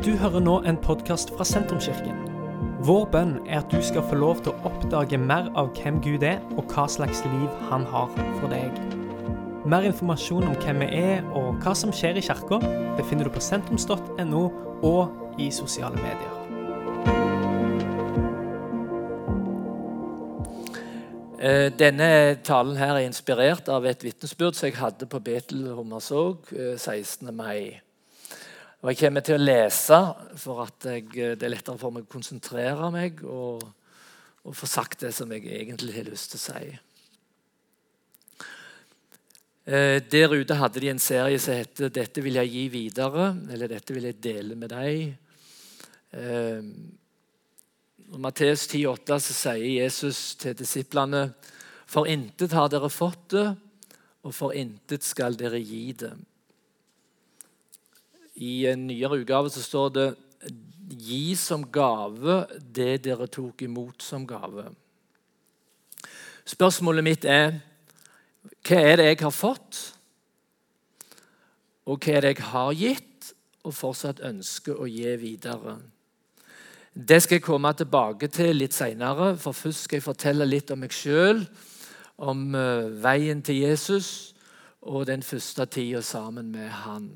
Du hører nå en podkast fra Sentrumskirken. Vår bønn er at du skal få lov til å oppdage mer av hvem Gud er, og hva slags liv han har for deg. Mer informasjon om hvem vi er og hva som skjer i kirka, befinner du på sentrums.no og i sosiale medier. Eh, Denne talen her er inspirert av et vitnesbyrd som jeg hadde på Betel Hummersåk eh, 16. mai. Og Jeg kommer til å lese for at jeg, eh, det er lettere for meg å konsentrere meg og, og få sagt det som jeg egentlig har lyst til å si. Eh, Der ute hadde de en serie som heter 'Dette vil jeg gi videre', eller 'Dette vil jeg dele med deg'. Eh, I Matteus 10,8 sier Jesus til disiplene For intet har dere fått det, og for intet skal dere gi det. I en nyere utgave så står det Gi som gave det dere tok imot som gave. Spørsmålet mitt er hva er det jeg har fått, og hva er det jeg har gitt, og fortsatt ønsker å gi videre? Det skal jeg komme tilbake til litt senere, for først skal jeg fortelle litt om meg sjøl, om eh, veien til Jesus og den første tida sammen med han.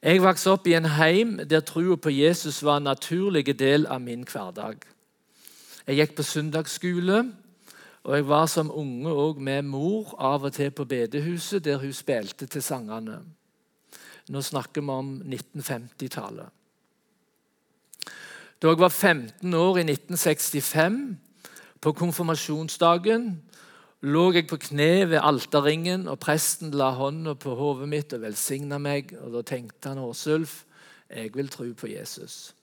Jeg vokste opp i en heim der troa på Jesus var en naturlig del av min hverdag. Jeg gikk på søndagsskole, og jeg var som unge òg med mor av og til på bedehuset, der hun spilte til sangene. Nå snakker vi om 1950-tallet. Da jeg var 15 år i 1965, på konfirmasjonsdagen, lå jeg på kne ved alterringen, og presten la hånda på hodet mitt og velsigna meg. og Da tenkte han Åsulf, jeg vil tro på Jesus.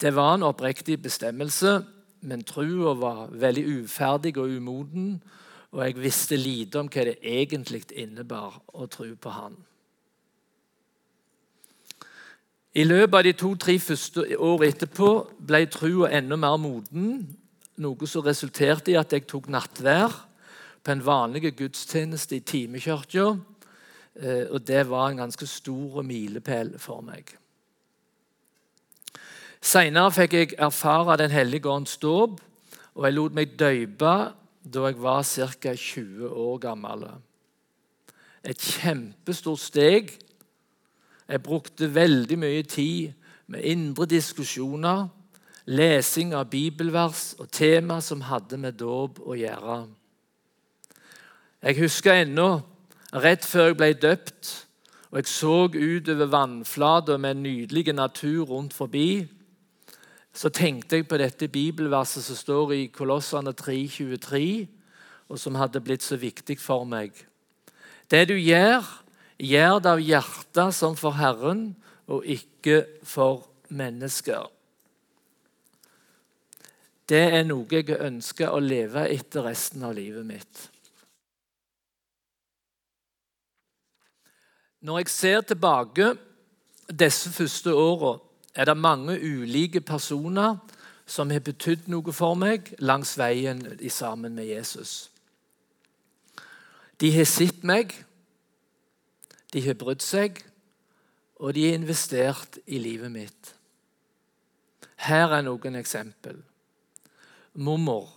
Det var en oppriktig bestemmelse, men trua var veldig uferdig og umoden, og jeg visste lite om hva det egentlig innebar å tro på Han. I løpet av de to-tre første år etterpå ble trua enda mer moden, noe som resulterte i at jeg tok nattvær på en vanlig gudstjeneste i timekirka. eh, Og det var en ganske stor milepæl for meg. Senere fikk jeg erfare Den hellige ånds dåp, og jeg lot meg døype da jeg var ca. 20 år gammel. Et kjempestort steg. Jeg brukte veldig mye tid med indre diskusjoner, lesing av bibelvers og tema som hadde med dåp å gjøre. Jeg husker ennå, rett før jeg ble døpt, og jeg så utover vannflata med en nydelig natur rundt forbi, så tenkte jeg på dette bibelverset som står i Kolossene 3,23, og som hadde blitt så viktig for meg. Det du gjør, gjør det av hjertet som for Herren, og ikke for mennesker. Det er noe jeg ønsker å leve etter resten av livet mitt. Når jeg ser tilbake disse første åra, er det mange ulike personer som har betydd noe for meg langs veien sammen med Jesus. De har sett meg, de har brydd seg, og de har investert i livet mitt. Her er noen eksempel. Mormor.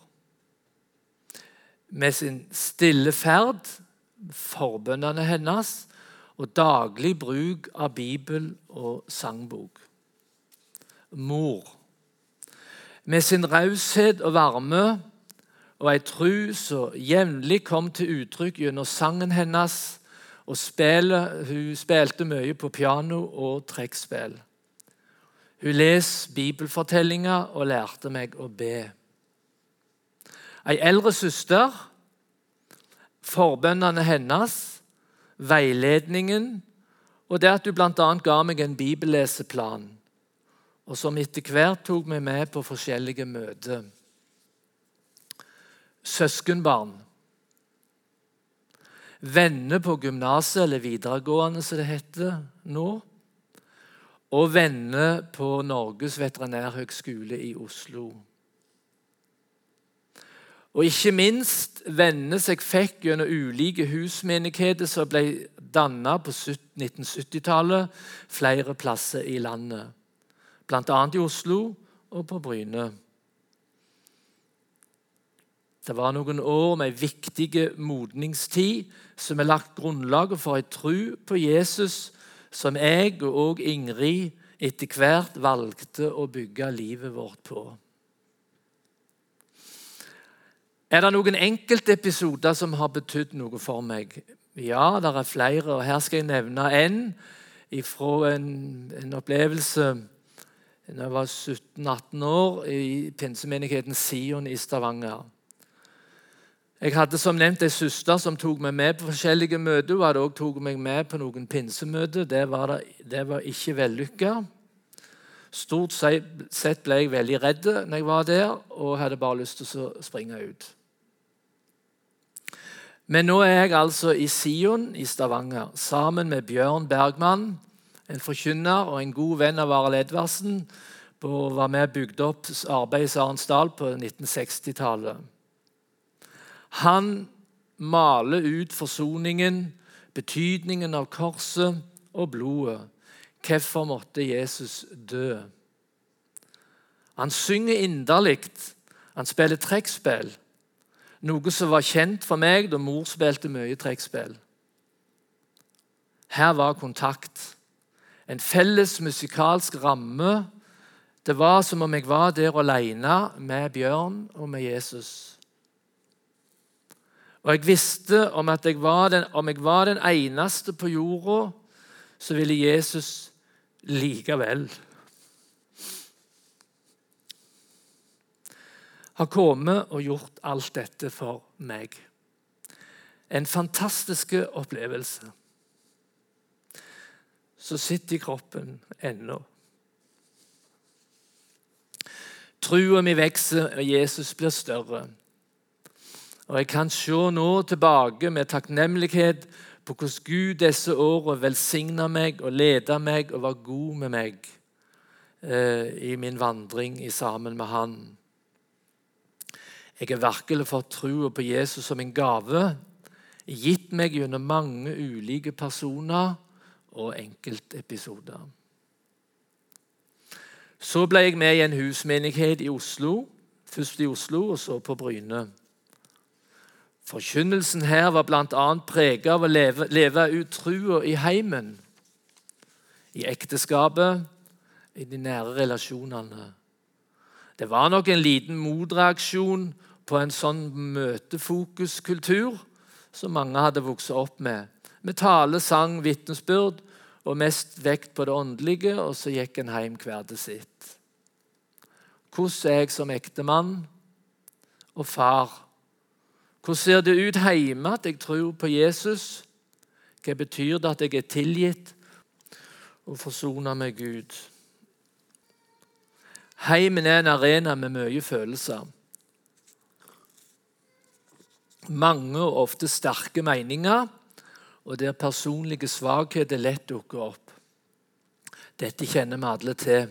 Med sin stille ferd, forbønnene hennes og daglig bruk av bibel og sangbok. Mor. Med sin raushet og varme og ei tru som jevnlig kom til uttrykk gjennom sangen hennes og spillet Hun spilte mye på piano og trekkspill. Hun leser bibelfortellinger og lærte meg å be. Ei eldre søster, forbønnene hennes, veiledningen og det at du bl.a. ga meg en bibelleseplan, og som etter hvert tok meg med på forskjellige møter. Søskenbarn. Venner på gymnaset, eller videregående, som det heter nå. Og venner på Norges veterinærhøgskole i Oslo. Og ikke minst venner jeg fikk gjennom ulike husmenigheter som ble dannet på 1970-tallet flere plasser i landet. Bl.a. i Oslo og på Bryne. Det var noen år med viktig modningstid som har lagt grunnlaget for ei tru på Jesus som jeg og Ingrid etter hvert valgte å bygge livet vårt på. Er det noen enkeltepisoder som har betydd noe for meg? Ja, det er flere. og Her skal jeg nevne en fra en, en opplevelse da jeg var 17-18 år i pinsemenigheten Sion i Stavanger. Jeg hadde som nevnt ei søster som tok meg med på forskjellige møter. Hun hadde også tatt meg med på noen pinsemøter. Det var, det, det var ikke vellykka. Stort sett ble jeg veldig redd når jeg var der, og hadde bare lyst til å springe ut. Men nå er jeg altså i Sion i Stavanger sammen med Bjørn Bergman, en forkynner og en god venn av Arild Edvardsen, på var med og bygde opp arbeid i Sarensdal på 1960-tallet. Han maler ut forsoningen, betydningen av korset og blodet. Hvorfor måtte Jesus dø? Han synger inderlig. Han spiller trekkspill, noe som var kjent for meg da mor spilte mye trekkspill. Her var kontakt. En felles musikalsk ramme. Det var som om jeg var der alene med Bjørn og med Jesus. Og jeg visste om at jeg var den, om jeg var den eneste på jorda, så ville Jesus likevel ha kommet og gjort alt dette for meg. En fantastisk opplevelse. Så sitter i kroppen ennå. Trua mi vokser, og Jesus blir større. Og Jeg kan se nå tilbake med takknemlighet på hvordan Gud disse årene velsigna meg og leda meg og var god med meg eh, i min vandring sammen med Han. Jeg har virkelig fått troa på Jesus som en gave, gitt meg gjennom mange ulike personer og enkeltepisoder. Så ble jeg med i en husmenighet i Oslo, først i Oslo og så på Bryne. Forkynnelsen her var bl.a. preget av å leve, leve ut trua i heimen, i ekteskapet, i de nære relasjonene. Det var nok en liten motreaksjon på en sånn møtefokuskultur som mange hadde vokst opp med. Med tale, sang, vitnesbyrd og mest vekt på det åndelige, og så gikk en hjem hver til sitt. Hvordan er jeg som ektemann og far? Hvordan ser det ut hjemme at jeg tror på Jesus? Hva betyr det at jeg er tilgitt og forsona med Gud? Heimen er en arena med mye følelser. Mange og ofte sterke meninger, og der personlige svakheter lett dukker opp. Dette kjenner vi alle til.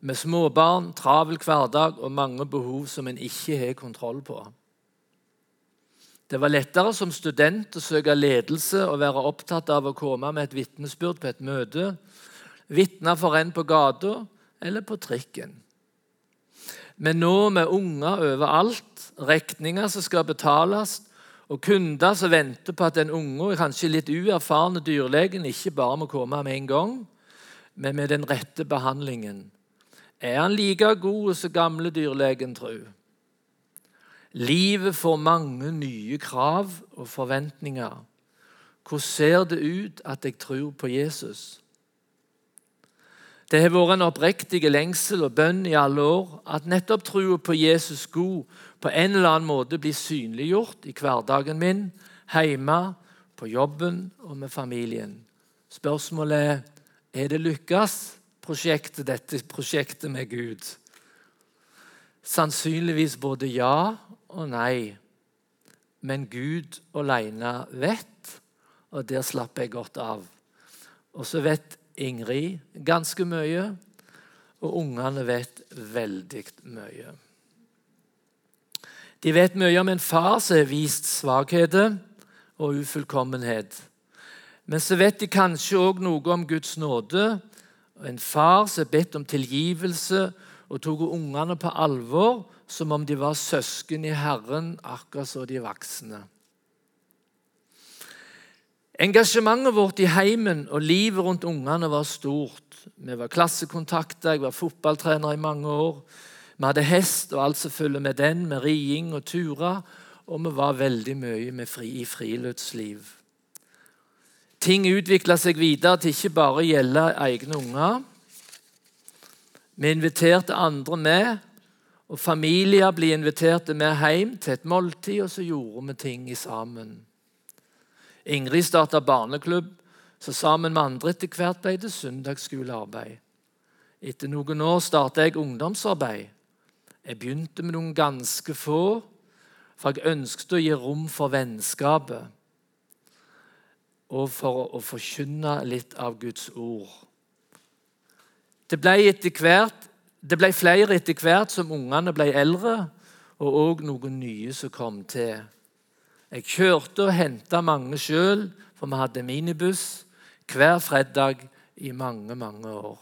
Med småbarn, travel hverdag og mange behov som en ikke har kontroll på. Det var lettere som student å søke ledelse og være opptatt av å komme med et vitnesbyrd på et møte, vitne for en på gata eller på trikken. Men nå med unger overalt, regninger som skal betales, og kunder som venter på at den unge, kanskje litt uerfarne dyrlegen ikke bare må komme med en gang, men med den rette behandlingen. Er han like god som gamle dyrlegen, tru? Livet får mange nye krav og forventninger. Hvordan ser det ut at jeg tror på Jesus? Det har vært en oppriktig lengsel og bønn i alle år at nettopp troa på Jesus god på en eller annen måte blir synliggjort i hverdagen min, hjemme, på jobben og med familien. Spørsmålet er er det lykkes, prosjektet, dette prosjektet med Gud. Sannsynligvis både ja og nei. Men Gud alene vet, og der slapper jeg godt av. Og så vet Ingrid ganske mye, og ungene vet veldig mye. De vet mye om en far som har vist svakheter og ufullkommenhet. Men så vet de kanskje òg noe om Guds nåde, en far som har bedt om tilgivelse og tok ungene på alvor som om de var søsken i Herren, akkurat som de voksne. Engasjementet vårt i heimen og livet rundt ungene var stort. Vi var klassekontakter, jeg var fotballtrener i mange år. Vi hadde hest og alt som følger med den, med riing og turer. Og vi var veldig mye fri, i friluftsliv. Ting utvikla seg videre til ikke bare å gjelde egne unger. Vi inviterte andre med, og familier ble invitert med hjem til et måltid, og så gjorde vi ting sammen. Ingrid starta barneklubb, så sammen med andre etter hvert ble det søndagsskolearbeid. Etter noen år starta jeg ungdomsarbeid. Jeg begynte med noen ganske få, for jeg ønsket å gi rom for vennskapet og for å forkynne litt av Guds ord. Det ble, hvert, det ble flere etter hvert som ungene ble eldre, og òg noen nye som kom til. Jeg kjørte og henta mange sjøl, for vi hadde minibuss hver fredag i mange, mange år.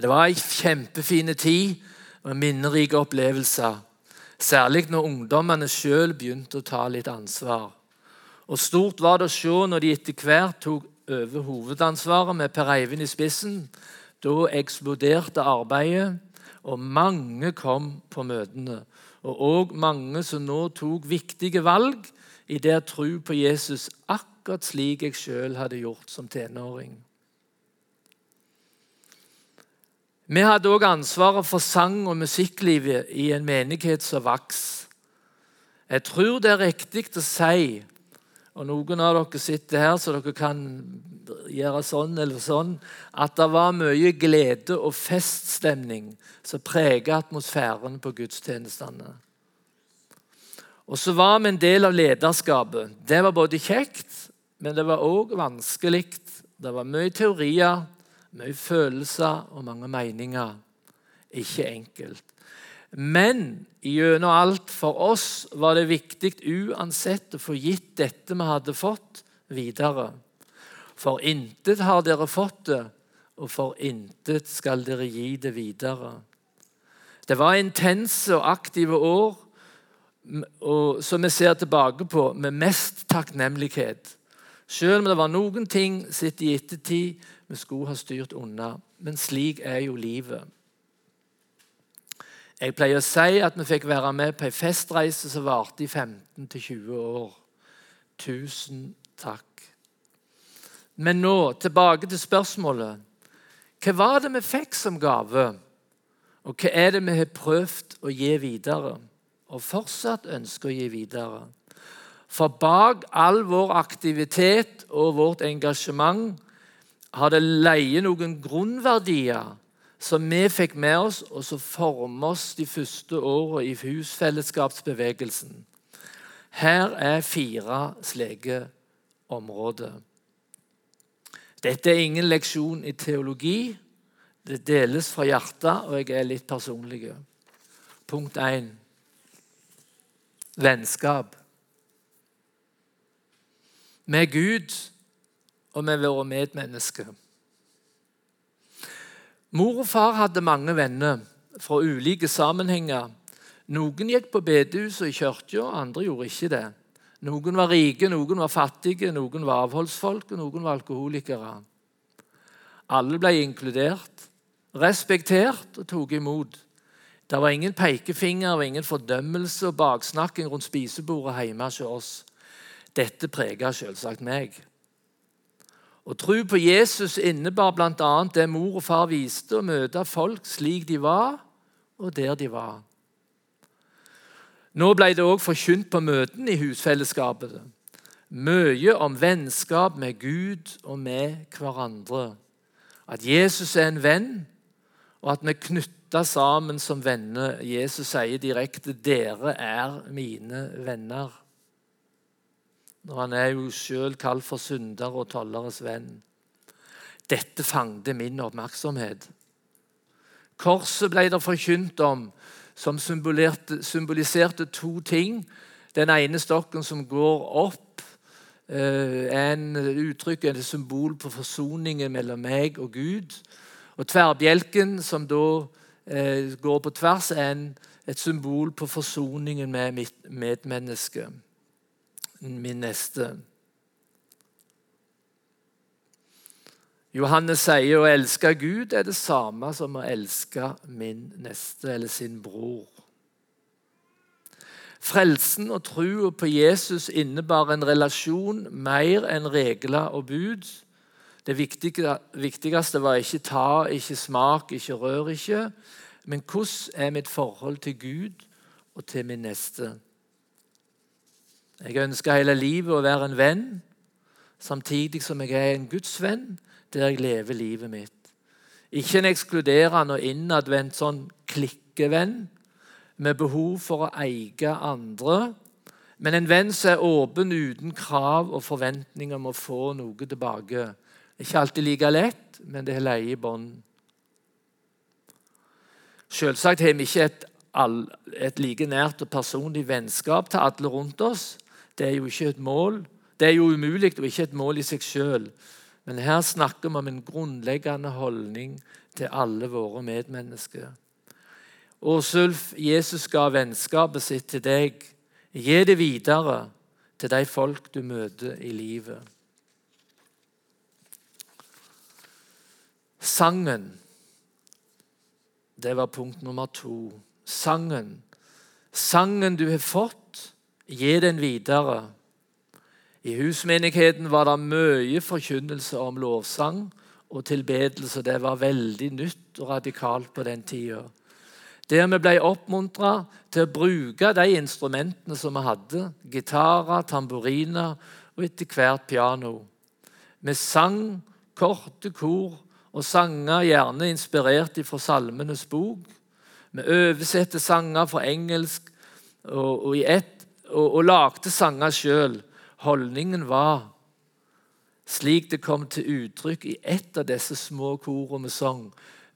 Det var ei kjempefin tid og minnerike opplevelser. Særlig når ungdommene sjøl begynte å ta litt ansvar. Og Stort var det å se når de etter hvert tok over hovedansvaret med Per Eivind i spissen. Da eksploderte arbeidet, og mange kom på møtene. Og òg mange som nå tok viktige valg i det å tro på Jesus, akkurat slik jeg sjøl hadde gjort som tenåring. Vi hadde òg ansvaret for sang- og musikklivet i en menighet som vokste. Jeg tror det er riktig å si og noen av dere sitter her så dere kan gjøre sånn eller sånn, at det var mye glede og feststemning som preget atmosfæren på gudstjenestene. Og så var vi en del av lederskapet. Det var både kjekt, men det var òg vanskelig. Det var mye teorier, mye følelser og mange meninger. Ikke enkelt. Men gjennom alt for oss var det viktig uansett å få gitt dette vi hadde fått, videre. For intet har dere fått det, og for intet skal dere gi det videre. Det var intense og aktive år som vi ser tilbake på med mest takknemlighet. Selv om det var noen ting sett i ettertid vi skulle ha styrt unna. Men slik er jo livet. Jeg pleier å si at vi fikk være med på en festreise som varte i 15-20 år. Tusen takk. Men nå tilbake til spørsmålet. Hva var det vi fikk som gave? Og hva er det vi har prøvd å gi videre, og fortsatt ønsker å gi videre? For bak all vår aktivitet og vårt engasjement har det leie noen grunnverdier som vi fikk med oss, og som former oss de første årene i husfellesskapsbevegelsen. Her er fire slike områder. Dette er ingen leksjon i teologi. Det deles fra hjertet, og jeg er litt personlig. Punkt 1. Vennskap. Med Gud og med våre medmennesker. Mor og far hadde mange venner fra ulike sammenhenger. Noen gikk på bedehuset og i kirka, andre gjorde ikke det. Noen var rike, noen var fattige, noen var avholdsfolk, og noen var alkoholikere. Alle ble inkludert, respektert og tok imot. Det var ingen pekefinger og ingen fordømmelse og baksnakking rundt spisebordet hjemme hos oss. Dette prega selvsagt meg. Å tro på Jesus innebar bl.a. det mor og far viste, å møte folk slik de var, og der de var. Nå ble det òg forkynt på møtene i husfellesskapet. Mye om vennskap med Gud og med hverandre. At Jesus er en venn, og at vi er knytta sammen som venner. Jesus sier direkte 'Dere er mine venner' når han er jo sjøl kalt for synder og tolleres venn. Dette fangte min oppmerksomhet. Korset ble det forkynt om som symboliserte to ting. Den ene stokken som går opp, eh, en uttrykk, et symbol på forsoningen mellom meg og Gud. Og tverrbjelken, som da eh, går på tvers, er et symbol på forsoningen med mitt medmenneske, min neste. Johannes sier å elske Gud er det samme som å elske min neste eller sin bror. Frelsen og trua på Jesus innebar en relasjon mer enn regler og bud. Det viktigste var ikke ta, ikke smak, ikke rør ikke. Men hvordan er mitt forhold til Gud og til min neste? Jeg ønsker hele livet å være en venn, samtidig som jeg er en Guds venn der jeg lever livet mitt. Ikke en ekskluderende og innadvendt sånn klikkevenn med behov for å eie andre, men en venn som er åpen uten krav og forventninger om å få noe tilbake. Ikke alltid like lett, men det er leie i bånd. Selvsagt har vi ikke et, et, like nært og personlig vennskap til alle rundt oss. Det er jo ikke et mål. Det er jo umulig og ikke et mål i seg sjøl. Men her snakker vi om en grunnleggende holdning til alle våre medmennesker. Åsulf, Jesus ga vennskapet sitt til deg. Gi det videre til de folk du møter i livet. Sangen, det var punkt nummer to. Sangen. Sangen du har fått, gi den videre i husmenigheten var det mye forkynnelse om lovsang og tilbedelse. Det var veldig nytt og radikalt på den tida. Der vi ble oppmuntra til å bruke de instrumentene som vi hadde. Gitarer, tamburiner og etter hvert piano. Vi sang korte kor og sanger gjerne inspirert fra Salmenes bok. Vi oversatte sanger fra engelsk og, og, et, og, og lagde sanger sjøl. Holdningen var slik det kom til uttrykk i ett av disse små korene med sang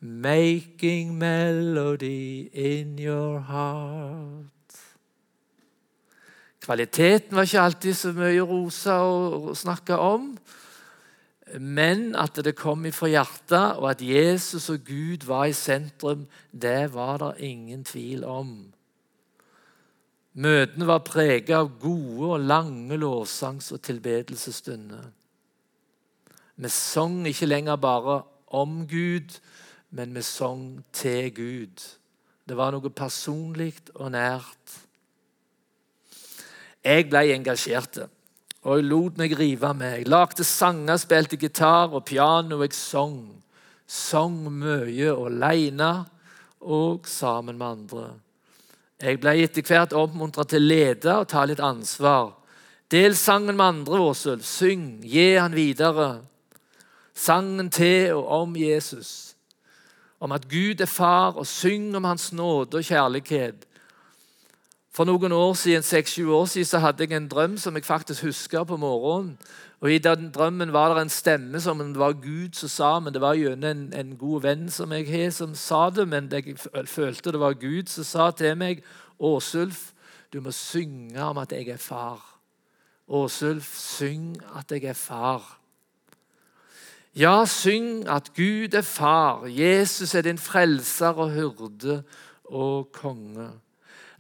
Making melody in your heart. Kvaliteten var ikke alltid så mye rosa å snakke om, men at det kom ifra hjertet, og at Jesus og Gud var i sentrum, det var det ingen tvil om. Møtene var preget av gode og lange lovsangs- og tilbedelsesstunder. Vi sang ikke lenger bare om Gud, men vi sang til Gud. Det var noe personlig og nært. Jeg ble engasjert og jeg lot meg rive med. Jeg lagde sanger, spilte gitar og piano, og jeg sang. Sang mye alene og sammen med andre. Jeg ble etter hvert oppmuntret til å lede og ta litt ansvar. Del sangen med andre, Åshild. Syng, gi han videre. Sangen til og om Jesus. Om at Gud er far, og syng om hans nåde og kjærlighet. For noen år siden, seks-sju år siden så hadde jeg en drøm som jeg faktisk husker på morgenen. Og I den drømmen var det en stemme som det var Gud som sa, men det var gjennom en, en, god venn som jeg har, som sa det. Men jeg følte det var Gud som sa til meg, 'Åsulf, du må synge om at jeg er far.' Åsulf, syng at jeg er far. Ja, syng at Gud er far. Jesus er din frelser og hyrde og konge.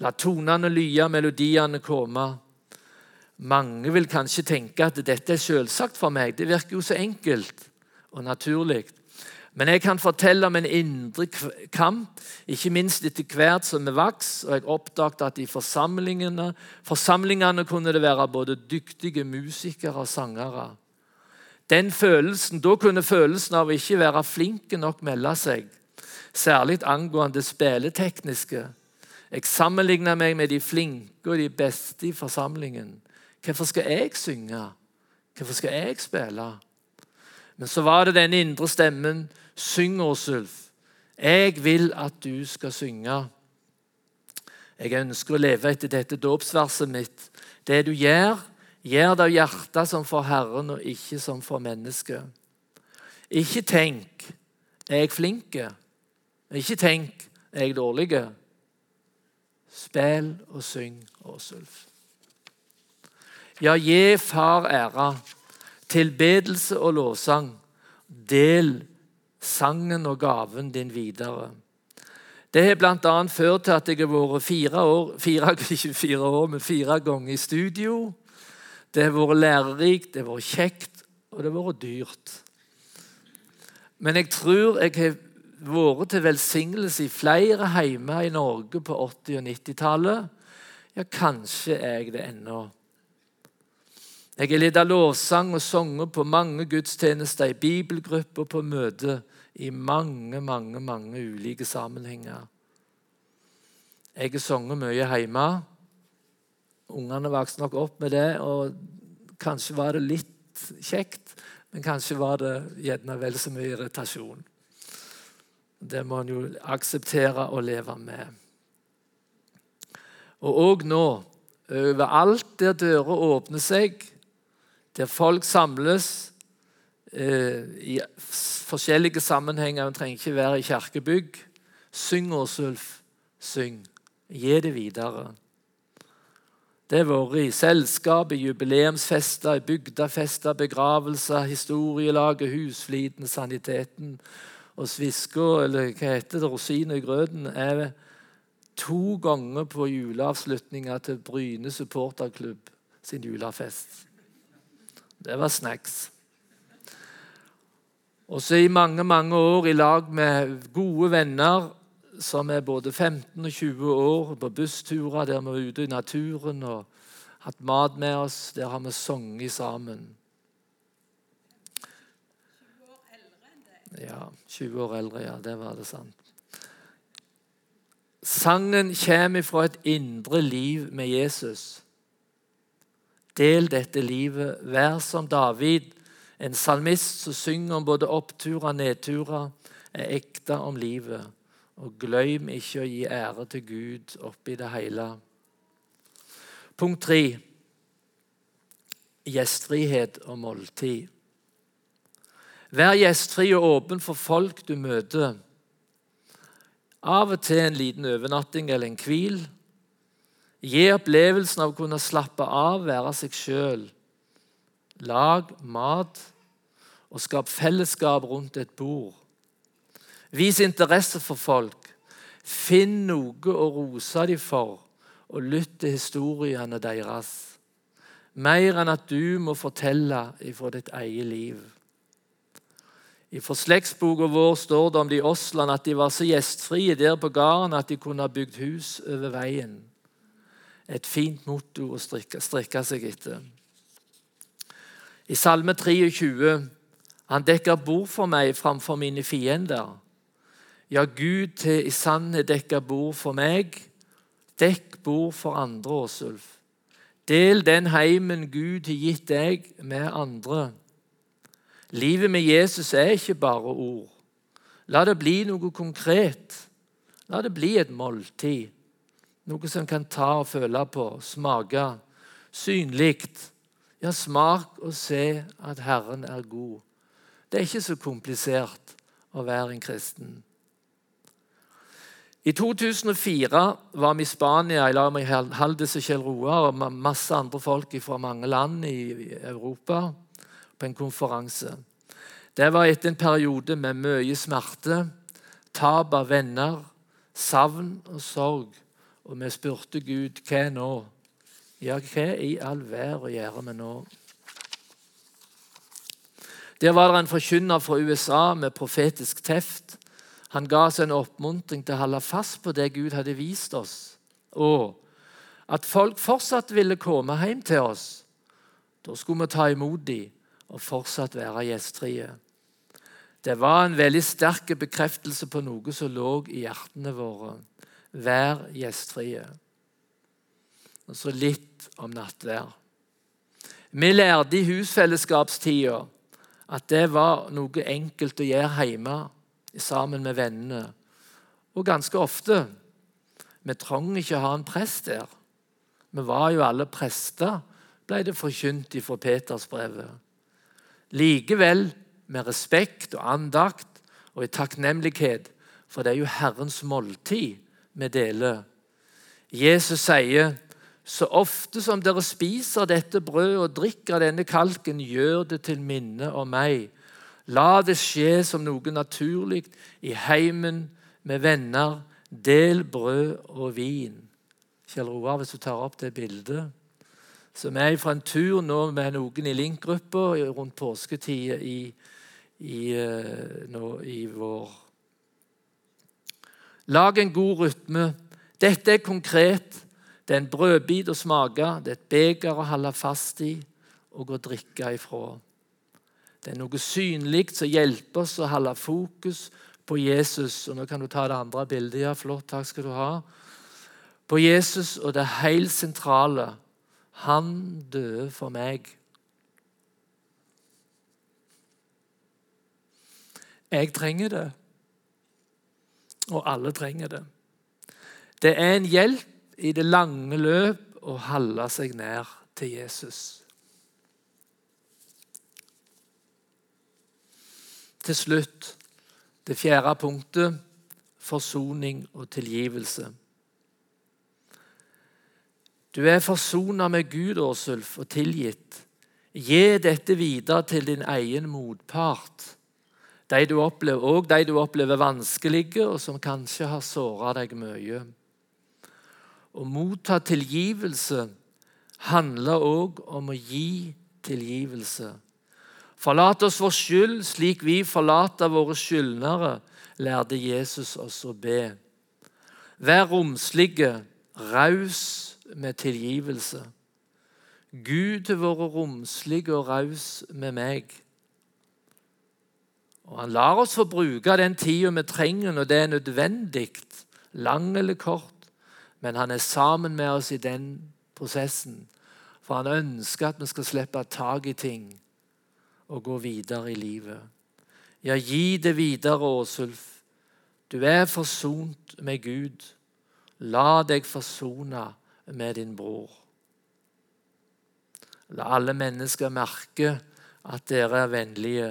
La tonene lye, melodiene komme. Mange vil kanskje tenke at dette er selvsagt for meg. Det virker jo så enkelt og naturlig. Men jeg kan fortelle om en indre kamp, ikke minst etter hvert som vi vokste, og jeg oppdaget at i forsamlingene, forsamlingene kunne det være både dyktige musikere og sangere. Den følelsen, Da kunne følelsen av å ikke være flinke nok melde seg, særlig angående spilletekniske. Jeg sammenligner meg med de flinke og de beste i forsamlingen. Hvorfor skal jeg synge? Hvorfor skal jeg spille? Men så var det den indre stemmen. Syng, Åsulf. Jeg vil at du skal synge. Jeg ønsker å leve etter dette dåpsverset mitt. Det du gjør, gjør det av hjertet som for Herren, og ikke som for mennesket. Ikke tenk 'er 'jeg flink'. Ikke tenk 'er 'jeg dårlig'. Spill og syng, Åsulf. Ja, gi Far æra, tilbedelse og lovsang. Del sangen og gaven din videre. Det har bl.a. ført til at jeg har vært fire år, fire, ikke fire år, men fire ganger i studio. Det har vært lærerikt, det har vært kjekt, og det har vært dyrt. Men jeg tror jeg har vært til velsignelse i flere heimer i Norge på 80- og 90-tallet. Ja, kanskje er jeg det ennå. Jeg har ledet lovsang og sunget på mange gudstjenester, i bibelgrupper på møter i mange, mange, mange ulike sammenhenger. Jeg har sunget mye hjemme. Ungene vokste nok opp med det, og kanskje var det litt kjekt, men kanskje var det gjerne vel så mye irritasjon. Det må en jo akseptere og leve med. Og òg nå, overalt der dører åpner seg, der folk samles eh, i forskjellige sammenhenger. En trenger ikke være i kirkebygg. Syng, Åsulf. Syng. Gi det videre. Det har vært i selskap, i jubileumsfester, i bygdefester, begravelser, historielaget, husfliden, saniteten. Og svisker, eller hva heter det, rosinen i grøten, er to ganger på juleavslutninga til Bryne supporterklubb sin julefest. Det var snacks. Og så i mange mange år i lag med gode venner som er både 15 og 20 år, på bussturer der vi er ute i naturen og hatt mat med oss. Der har vi sunget sammen. Ja, 20 år eldre, ja. Det var det sant. Sangen kommer fra et indre liv med Jesus. Del dette livet. Vær som David, en salmist som synger om både oppturer og nedturer, er ekte om livet. Og glem ikke å gi ære til Gud oppi det hele. Punkt tre gjestfrihet og måltid. Vær gjestfri og åpen for folk du møter. Av og til en liten overnatting eller en hvil. Gi opplevelsen av å kunne slappe av, være seg sjøl. Lag mat og skap fellesskap rundt et bord. Vis interesse for folk. Finn noe å rose dem for, og lytt til historiene deres. Mer enn at du må fortelle ifra ditt eget liv. I slektsboka vår står det om de Åsland at de var så gjestfrie der på gården at de kunne ha bygd hus over veien. Et fint motto å strikke, strikke seg etter. I Salme 23 Han dekker bord for meg framfor mine fiender. Ja, Gud til i sannhet dekker bord for meg. Dekk bord for andre, Åsulf. Del den heimen Gud har gitt deg, med andre. Livet med Jesus er ikke bare ord. La det bli noe konkret. La det bli et måltid. Noe som kan ta og føle på, smake. Synlig. Ja, smak og se at Herren er god. Det er ikke så komplisert å være en kristen. I 2004 var vi i Spania i lag med Haldis og Kjell Roar og masse andre folk fra mange land i Europa på en konferanse. Det var etter en periode med mye smerte, tap av venner, savn og sorg. Og vi spurte Gud hva nå? Ja, hva i all verden gjør vi nå? Der var det en forkynner fra USA med profetisk teft han ga oss en oppmuntring til å holde fast på det Gud hadde vist oss, og at folk fortsatt ville komme hjem til oss. Da skulle vi ta imot dem og fortsatt være gjestfrie. Det var en veldig sterk bekreftelse på noe som lå i hjertene våre. Vær gjestfrie. Og så litt om nattvær. Vi lærte i husfellesskapstida at det var noe enkelt å gjøre hjemme sammen med vennene. Og ganske ofte Vi trenger ikke å ha en prest der. Vi var jo alle prester, ble det forkynt fra Petersbrevet. Likevel med respekt og andakt og i takknemlighet, for det er jo Herrens måltid vi deler. Jesus sier, så ofte som dere spiser dette brødet og drikker denne kalken, gjør det til minne om meg. La det skje som noe naturlig i heimen med venner. Del brød og vin. Kjell Roar, hvis du tar opp det bildet. Vi er fra en tur nå med noen i Link-gruppa rundt påsketid i, i, eh, i vår. Lag en god rytme. Dette er konkret. Det er en brødbit å smake, det er et beger å holde fast i og å drikke ifra. Det er noe synlig som hjelper oss å holde fokus på Jesus. Og Nå kan du ta det andre bildet. Ja, flott, takk skal du ha. På Jesus og det helt sentrale. Han døde for meg. Jeg trenger det, og alle trenger det. Det er en hjelp i det lange løp å holde seg nær til Jesus. Til slutt det fjerde punktet forsoning og tilgivelse. Du er forsona med Gud, Åsulf, og tilgitt. Gi dette videre til din egen motpart, de du opplever, og de du opplever vanskelige, og som kanskje har såra deg mye. Å motta tilgivelse handler òg om å gi tilgivelse. Forlat oss vår skyld slik vi forlater våre skyldnere, lærte Jesus oss å be. Vær romslige, raus med tilgivelse. Gud har vært romslig og raus med meg. Og Han lar oss få bruke den tida vi trenger når det er nødvendig, lang eller kort men han er sammen med oss i den prosessen. For han ønsker at vi skal slippe tak i ting og gå videre i livet. Ja, gi det videre, Åsulf. Du er forsont med Gud. La deg forsone med din bror. La alle mennesker merke at dere er vennlige.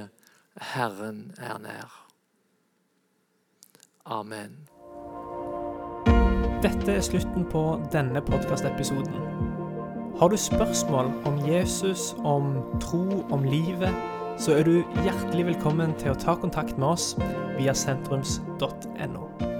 Herren er nær. Amen. Dette er slutten på denne podkastepisoden. Har du spørsmål om Jesus, om tro, om livet, så er du hjertelig velkommen til å ta kontakt med oss via sentrums.no.